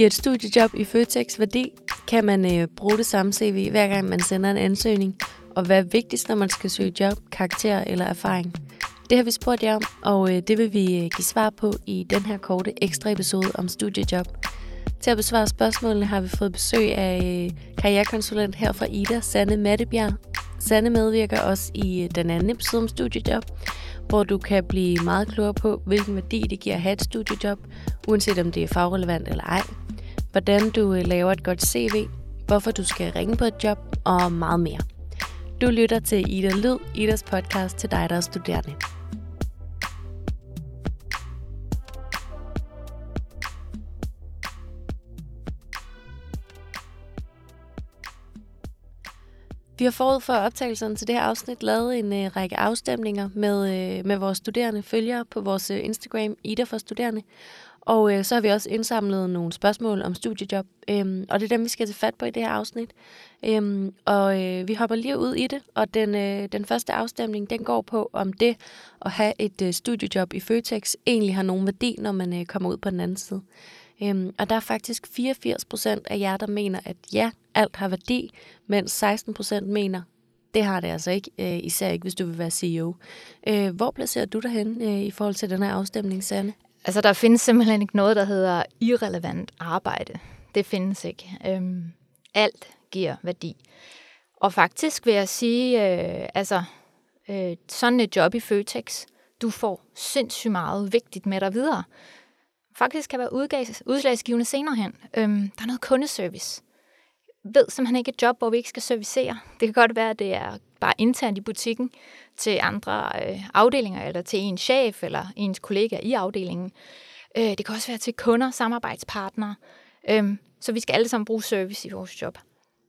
Giver et studiejob i Føtex værdi? Kan man øh, bruge det samme CV, hver gang man sender en ansøgning? Og hvad er vigtigst, når man skal søge job, karakter eller erfaring? Det har vi spurgt jer om, og øh, det vil vi øh, give svar på i den her korte ekstra episode om studiejob. Til at besvare spørgsmålene har vi fået besøg af øh, karrierekonsulent her fra Ida, Sanne Mattebjerg. Sanne medvirker også i øh, den anden episode om studiejob, hvor du kan blive meget klogere på, hvilken værdi det giver at have et studiejob, uanset om det er fagrelevant eller ej. Hvordan du øh, laver et godt CV, hvorfor du skal ringe på et job og meget mere. Du lytter til Ida Lyd, Idas podcast til dig, der er studerende. Vi har forud for optagelserne til det her afsnit lavet en øh, række afstemninger med, øh, med vores studerende følgere på vores øh, Instagram, Ida for Studerende. Og øh, så har vi også indsamlet nogle spørgsmål om studiejob, øhm, og det er dem, vi skal tage fat på i det her afsnit. Øhm, og øh, vi hopper lige ud i det, og den, øh, den første afstemning, den går på, om det at have et øh, studiejob i Føtex egentlig har nogen værdi, når man øh, kommer ud på den anden side. Øhm, og der er faktisk 84 procent af jer, der mener, at ja, alt har værdi, mens 16 procent mener, det har det altså ikke, øh, især ikke, hvis du vil være CEO. Øh, hvor placerer du dig hen øh, i forhold til den her afstemning, Sanne? Altså, der findes simpelthen ikke noget, der hedder irrelevant arbejde. Det findes ikke. Øhm, alt giver værdi. Og faktisk vil jeg sige, øh, altså, øh, sådan et job i Føtex, du får sindssygt meget vigtigt med dig videre. Faktisk kan være udslagsgivende senere hen. Øhm, der er noget kundeservice. Jeg ved simpelthen ikke et job, hvor vi ikke skal servicere. Det kan godt være, at det er bare internt i butikken til andre øh, afdelinger, eller til en chef, eller ens kollega i afdelingen. Øh, det kan også være til kunder, samarbejdspartnere. Øh, så vi skal alle sammen bruge service i vores job.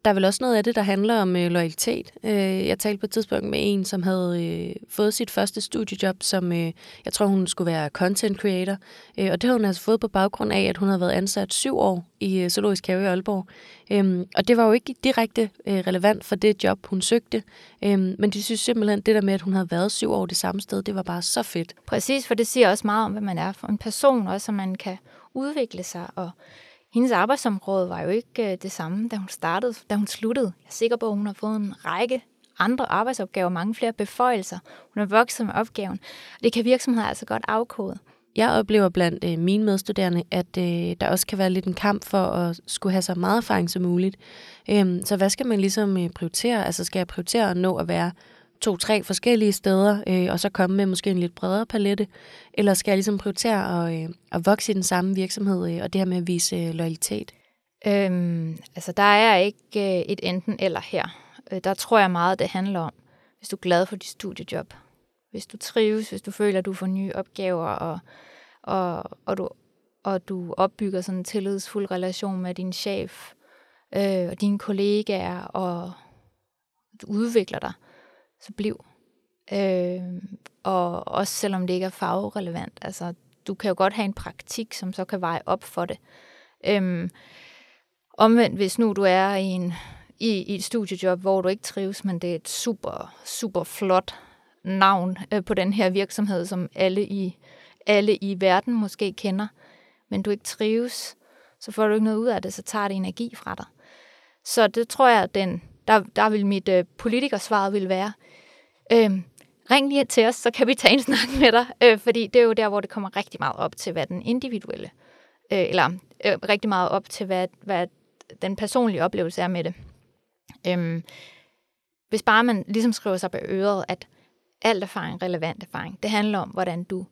Der er vel også noget af det, der handler om øh, loyalitet. Øh, jeg talte på et tidspunkt med en, som havde øh, fået sit første studiejob, som øh, jeg tror, hun skulle være content creator. Øh, og det havde hun altså fået på baggrund af, at hun havde været ansat syv år i øh, Zoologisk Have i Aalborg. Øh, og det var jo ikke direkte øh, relevant for det job, hun søgte. Øh, men de synes simpelthen, det der med, at hun havde været syv år det samme sted, det var bare så fedt. Præcis, for det siger også meget om, hvad man er for en person, også så man kan udvikle sig og hendes arbejdsområde var jo ikke øh, det samme, da hun startede, da hun sluttede. Jeg er sikker på, at hun har fået en række andre arbejdsopgaver, mange flere beføjelser. Hun har vokset med opgaven. Det kan virksomheder altså godt afkode. Jeg oplever blandt øh, mine medstuderende, at øh, der også kan være lidt en kamp for at skulle have så meget erfaring som muligt. Øhm, så hvad skal man ligesom øh, prioritere? Altså skal jeg prioritere at nå at være to-tre forskellige steder, øh, og så komme med måske en lidt bredere palette? Eller skal jeg ligesom prioritere at, øh, at vokse i den samme virksomhed, øh, og det her med at vise øh, loyalitet? Øhm, altså, der er ikke øh, et enten eller her. Øh, der tror jeg meget, det handler om, hvis du er glad for dit studiejob. Hvis du trives, hvis du føler, at du får nye opgaver, og, og, og, du, og du opbygger sådan en tillidsfuld relation med din chef øh, og dine kollegaer, og du udvikler dig, så bliv. Øh, og også selvom det ikke er fagrelevant. Altså, du kan jo godt have en praktik, som så kan veje op for det. Øh, omvendt, hvis nu du er i, en, i, i et studiejob, hvor du ikke trives, men det er et super, super flot navn øh, på den her virksomhed, som alle i, alle i verden måske kender, men du ikke trives, så får du ikke noget ud af det, så tager det energi fra dig. Så det tror jeg, den, der, der vil mit øh, politikersvar vil være, øh, ring lige til os, så kan vi tage en snak med dig, øh, fordi det er jo der, hvor det kommer rigtig meget op til, hvad den individuelle, øh, eller øh, rigtig meget op til, hvad, hvad den personlige oplevelse er med det. Øh, hvis bare man ligesom skriver sig på øret, at alt erfaring, relevant erfaring, det handler om, hvordan du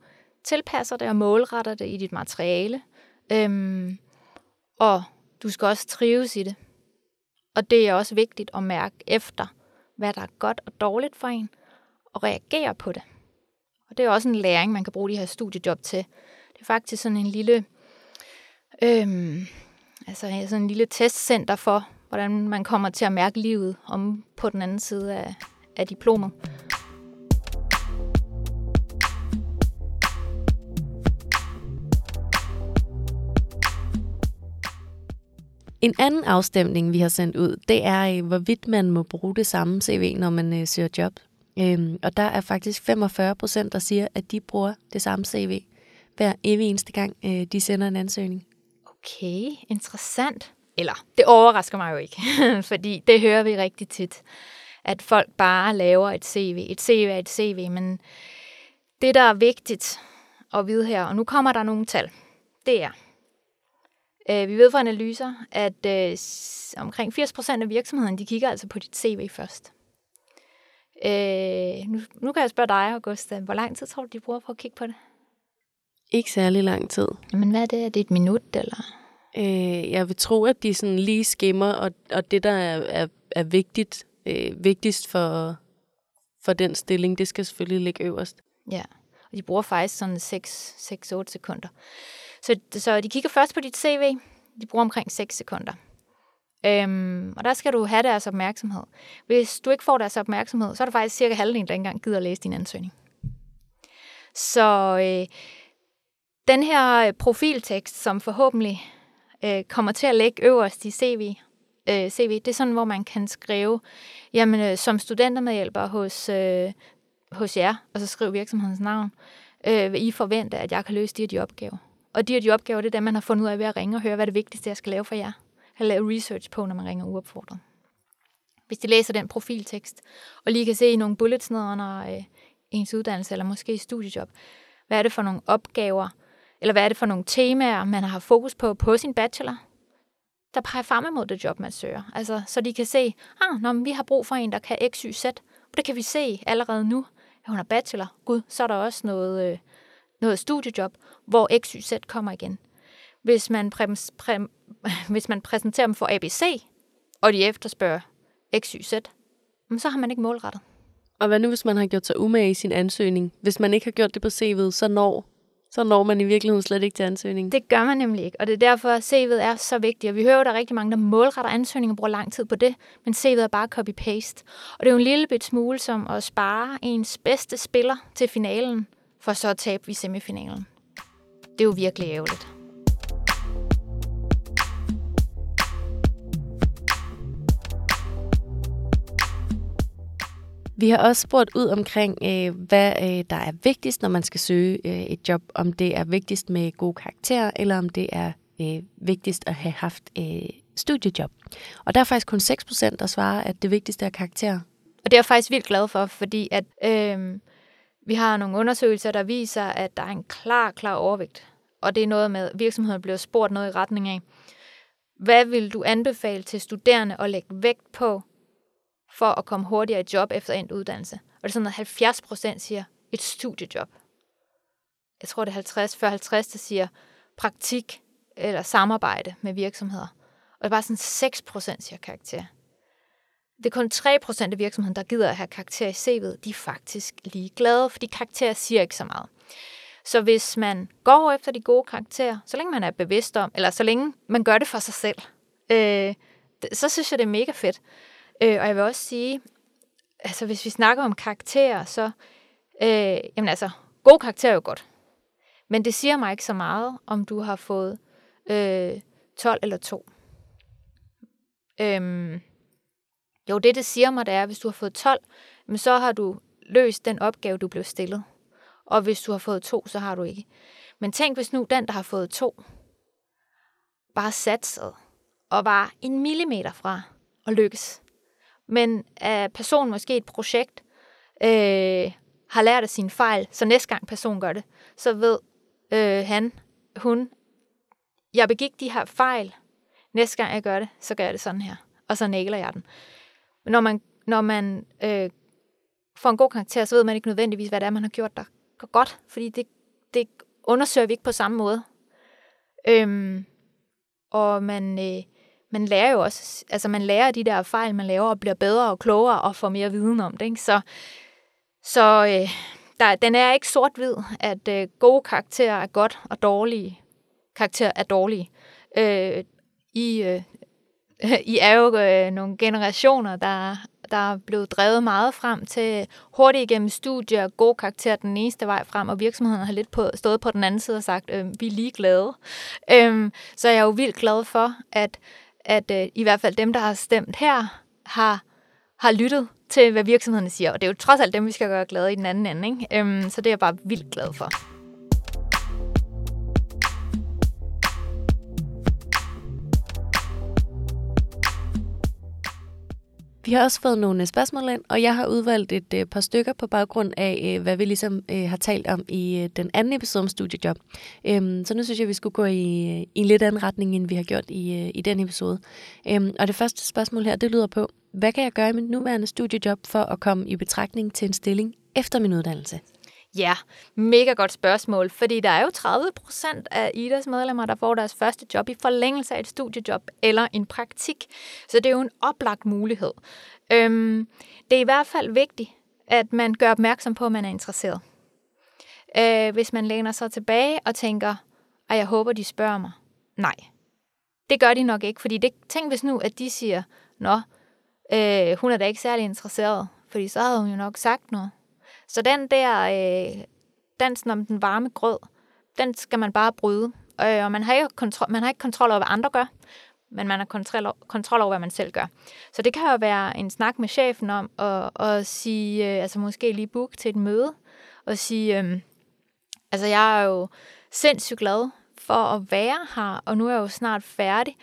tilpasser det og målretter det i dit materiale, øhm, og du skal også trives i det. Og det er også vigtigt at mærke efter, hvad der er godt og dårligt for en, og reagere på det. Og det er også en læring, man kan bruge de her studiejob til. Det er faktisk sådan en lille, øhm, altså sådan en lille testcenter for, hvordan man kommer til at mærke livet om på den anden side af, af diplomet. En anden afstemning, vi har sendt ud, det er, øh, hvorvidt man må bruge det samme CV, når man øh, søger job. Øhm, og der er faktisk 45 procent, der siger, at de bruger det samme CV hver evig eneste gang, øh, de sender en ansøgning. Okay, interessant. Eller, det overrasker mig jo ikke, fordi det hører vi rigtig tit, at folk bare laver et CV. Et CV er et CV, men det, der er vigtigt at vide her, og nu kommer der nogle tal, det er, øh, vi ved fra analyser, at øh, omkring 80% af virksomheden, de kigger altså på dit CV først. Øh, nu, nu kan jeg spørge dig, Augusta, hvor lang tid tror du, de bruger på at kigge på det? Ikke særlig lang tid. Men hvad er det? Er det et minut, eller? Øh, jeg vil tro, at de sådan lige skimmer, og, og det, der er, er, er vigtigt, øh, vigtigst for, for den stilling, det skal selvfølgelig ligge øverst. Ja, og de bruger faktisk sådan 6-8 sekunder. Så, så de kigger først på dit CV, de bruger omkring 6 sekunder. Øhm, og der skal du have deres opmærksomhed. Hvis du ikke får deres opmærksomhed, så er det faktisk cirka halvdelen, der ikke engang gider at læse din ansøgning. Så øh, den her øh, profiltekst, som forhåbentlig øh, kommer til at ligge øverst i CV, øh, CV, det er sådan, hvor man kan skrive, jamen øh, som studentermedhjælper hos, øh, hos jer, og så skrive virksomhedens navn, øh, vil I forvente, at jeg kan løse de her de opgaver. Og de her de opgaver, det er dem, man har fundet ud af ved at ringe og høre, hvad det vigtigste, jeg skal lave for jer. Eller lave research på, når man ringer uopfordret. Hvis de læser den profiltekst, og lige kan se nogle bullets ned under øh, ens uddannelse, eller måske studiejob, hvad er det for nogle opgaver, eller hvad er det for nogle temaer, man har fokus på på sin bachelor, der peger frem imod det job, man søger. Altså, så de kan se, ah, når vi har brug for en, der kan X, Y, Z. Og Det kan vi se allerede nu. Hun er bachelor. Gud, så er der også noget, øh, noget studiejob, hvor X, Y, Z kommer igen. Hvis man, præ- præ- hvis man præsenterer dem for ABC, og de efterspørger X, Y, Z, så har man ikke målrettet. Og hvad nu, hvis man har gjort sig umage i sin ansøgning? Hvis man ikke har gjort det på CV'et, så når så når man i virkeligheden slet ikke til ansøgningen. Det gør man nemlig ikke, og det er derfor, at CV'et er så vigtigt. Og vi hører jo, at der er rigtig mange, der målretter ansøgninger og bruger lang tid på det, men CV'et er bare copy-paste. Og det er jo en lille bit smule som at spare ens bedste spiller til finalen, for så at tabe i semifinalen. Det er jo virkelig ærgerligt. Vi har også spurgt ud omkring, øh, hvad øh, der er vigtigst, når man skal søge øh, et job. Om det er vigtigst med gode karakterer, eller om det er øh, vigtigst at have haft øh, studiejob. Og der er faktisk kun 6%, der svarer, at det vigtigste er karakterer. Og det er jeg faktisk vildt glad for, fordi at øh, vi har nogle undersøgelser, der viser, at der er en klar, klar overvægt. Og det er noget med, at virksomheden bliver spurgt noget i retning af, hvad vil du anbefale til studerende at lægge vægt på, for at komme hurtigere i job efter endt uddannelse. Og det er sådan, at 70 procent siger et studiejob. Jeg tror, det er 50, 40, 50, der siger praktik eller samarbejde med virksomheder. Og det er bare sådan 6 procent siger karakter. Det er kun 3 procent af virksomheden, der gider at have karakter i CV'et. De er faktisk lige glade, fordi karakter siger ikke så meget. Så hvis man går efter de gode karakterer, så længe man er bevidst om, eller så længe man gør det for sig selv, øh, så synes jeg, det er mega fedt. Øh, og jeg vil også sige, altså hvis vi snakker om karakterer, så, øh, jamen altså, god karakter er jo godt. Men det siger mig ikke så meget, om du har fået øh, 12 eller 2. Øhm, jo, det det siger mig, det er, at hvis du har fået 12, så har du løst den opgave, du blev stillet. Og hvis du har fået 2, så har du ikke. Men tænk, hvis nu den, der har fået 2, bare satsede og var en millimeter fra at lykkes men er personen måske et projekt, øh, har lært af sine fejl, så næste gang personen gør det, så ved øh, han, hun, jeg begik de her fejl, næste gang jeg gør det, så gør jeg det sådan her, og så nægler jeg den. Når man, når man øh, får en god karakter, så ved man ikke nødvendigvis, hvad det er, man har gjort der godt, fordi det, det undersøger vi ikke på samme måde. Øhm, og man, øh, man lærer jo også, altså man lærer de der fejl, man laver, og bliver bedre og klogere og får mere viden om det. Ikke? Så, så øh, der, den er ikke sort-hvid, at øh, gode karakterer er godt, og dårlige karakterer er dårlige. Øh, I, øh, I er jo øh, nogle generationer, der, der er blevet drevet meget frem til hurtigt igennem studier, gode karakterer den eneste vej frem, og virksomheden har lidt på, stået på den anden side og sagt, øh, vi er ligeglade. Øh, så jeg er jo vildt glad for, at at øh, i hvert fald dem, der har stemt her, har, har lyttet til, hvad virksomhederne siger. Og det er jo trods alt dem, vi skal gøre glade i den anden ende. Ikke? Øhm, så det er jeg bare vildt glad for. Vi har også fået nogle øh, spørgsmål ind, og jeg har udvalgt et øh, par stykker på baggrund af, øh, hvad vi ligesom øh, har talt om i øh, den anden episode om studiejob. Øhm, så nu synes jeg, vi skulle gå i, øh, i en lidt anden retning, end vi har gjort i, øh, i den episode. Øhm, og det første spørgsmål her, det lyder på, hvad kan jeg gøre i mit nuværende studiejob for at komme i betragtning til en stilling efter min uddannelse? Ja, mega godt spørgsmål, fordi der er jo 30 procent af IDAs medlemmer, der får deres første job i forlængelse af et studiejob eller en praktik. Så det er jo en oplagt mulighed. Øhm, det er i hvert fald vigtigt, at man gør opmærksom på, at man er interesseret. Øh, hvis man læner sig tilbage og tænker, at jeg håber, de spørger mig. Nej, det gør de nok ikke, fordi det, tænk hvis nu, at de siger, nå, øh, hun er da ikke særlig interesseret, fordi så havde hun jo nok sagt noget. Så den der øh, dansen om den varme grød, den skal man bare bryde. Øh, og man har, ikke kontrol, man har ikke kontrol over, hvad andre gør, men man har kontrol, kontrol over, hvad man selv gør. Så det kan jo være en snak med chefen om at, at sige, øh, altså måske lige book til et møde, og sige, øh, altså jeg er jo sindssygt glad for at være her, og nu er jeg jo snart færdig.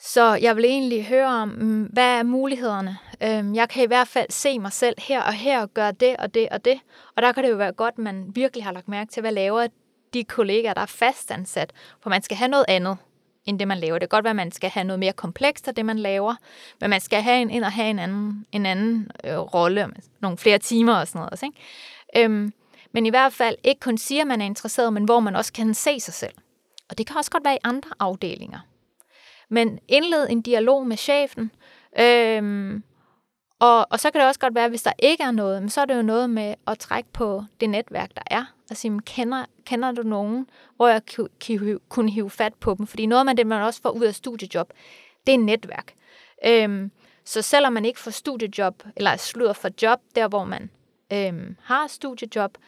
Så jeg vil egentlig høre om, mm, hvad er mulighederne? Øhm, jeg kan i hvert fald se mig selv her og her og gøre det og det og det. Og der kan det jo være godt, at man virkelig har lagt mærke til, hvad laver de kollegaer, der er fastansat. For man skal have noget andet end det, man laver. Det kan godt være, at man skal have noget mere komplekst af det, man laver, men man skal have en ind og have en anden, en anden øh, rolle, nogle flere timer og sådan noget. Også, ikke? Øhm, men i hvert fald ikke kun sige, at man er interesseret, men hvor man også kan se sig selv. Og det kan også godt være i andre afdelinger. Men indled en dialog med chefen, øhm, og, og så kan det også godt være, hvis der ikke er noget, men så er det jo noget med at trække på det netværk, der er. Og sige, kender, kender du nogen, hvor jeg kunne hive fat på dem? Fordi noget af det, man også får ud af studiejob, det er netværk. Øhm, så selvom man ikke får studiejob, eller slutter for job, der hvor man øhm, har studiejob,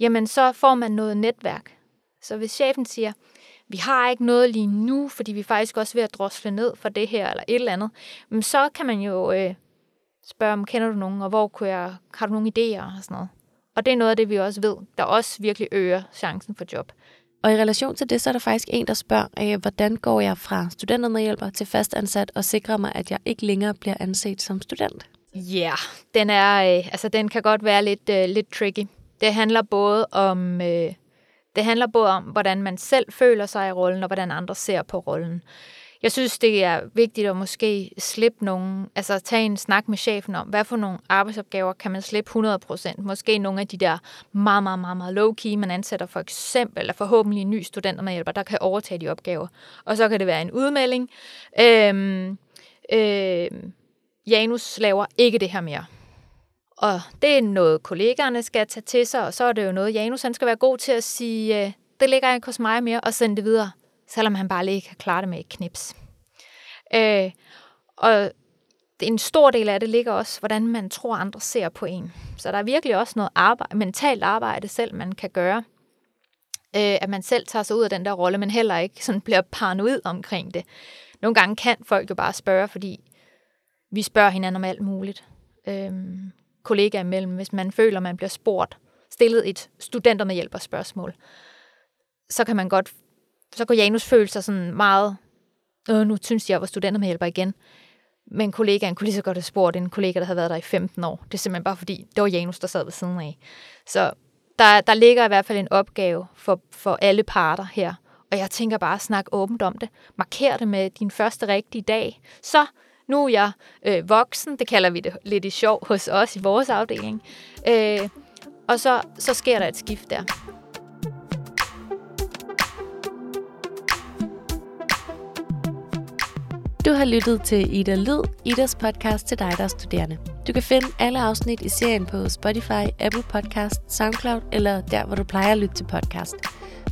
jamen så får man noget netværk. Så hvis chefen siger, vi har ikke noget lige nu, fordi vi er faktisk også ved at drosle ned for det her, eller et eller andet, men så kan man jo øh, spørge om, kender du nogen, og hvor kunne jeg, har du nogle idéer og sådan noget. Og det er noget af det, vi også ved, der også virkelig øger chancen for job. Og i relation til det, så er der faktisk en, der spørger, øh, hvordan går jeg fra studentermedhjælper til fastansat og sikrer mig, at jeg ikke længere bliver anset som student? Ja, yeah, den er, øh, altså den kan godt være lidt, øh, lidt tricky. Det handler både om øh, det handler både om, hvordan man selv føler sig i rollen, og hvordan andre ser på rollen. Jeg synes, det er vigtigt at måske slippe nogen, altså tage en snak med chefen om, hvad for nogle arbejdsopgaver kan man slippe 100%. Måske nogle af de der meget, meget, meget, meget low-key, man ansætter for eksempel, eller forhåbentlig en ny studentermedhjælper, der kan overtage de opgaver. Og så kan det være en udmelding. Øhm, øhm, Janus laver ikke det her mere. Og det er noget, kollegaerne skal tage til sig, og så er det jo noget, Janus han skal være god til at sige, øh, det ligger ikke hos mig mere, og sende det videre, selvom han bare lige kan klare det med et knips. Øh, og en stor del af det ligger også, hvordan man tror, andre ser på en. Så der er virkelig også noget arbejde, mentalt arbejde selv, man kan gøre. Øh, at man selv tager sig ud af den der rolle, men heller ikke sådan bliver paranoid omkring det. Nogle gange kan folk jo bare spørge, fordi vi spørger hinanden om alt muligt. Øhm, kollegaer imellem, hvis man føler, man bliver spurgt, stillet et studenter med hjælper spørgsmål, så kan man godt, så kan Janus føle sig sådan meget, øh, nu synes jeg, jeg var studenter med hjælper igen. Men kollegaen kunne lige så godt have spurgt en kollega, der havde været der i 15 år. Det er simpelthen bare fordi, det var Janus, der sad ved siden af. Så der, der ligger i hvert fald en opgave for, for alle parter her. Og jeg tænker bare, at snakke åbent om det. Marker det med din første rigtige dag. Så nu er jeg øh, voksen, det kalder vi det lidt i sjov hos os i vores afdeling. Øh, og så, så sker der et skift der. Du har lyttet til Ida Lyd, Idas podcast til dig, der er studerende. Du kan finde alle afsnit i serien på Spotify, Apple Podcast, SoundCloud eller der, hvor du plejer at lytte til podcast.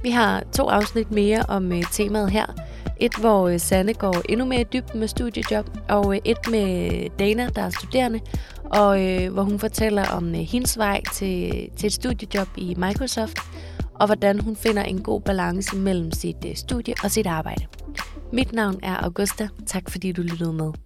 Vi har to afsnit mere om øh, temaet her, et, hvor øh, Sanne går endnu mere i dybden med studiejob, og øh, et med øh, Dana, der er studerende, og hvor hun fortæller om hendes vej til, til et studiejob i Microsoft, og hvordan hun finder en god balance mellem sit studie og sit arbejde. Mit navn er Augusta. Tak fordi du lyttede med.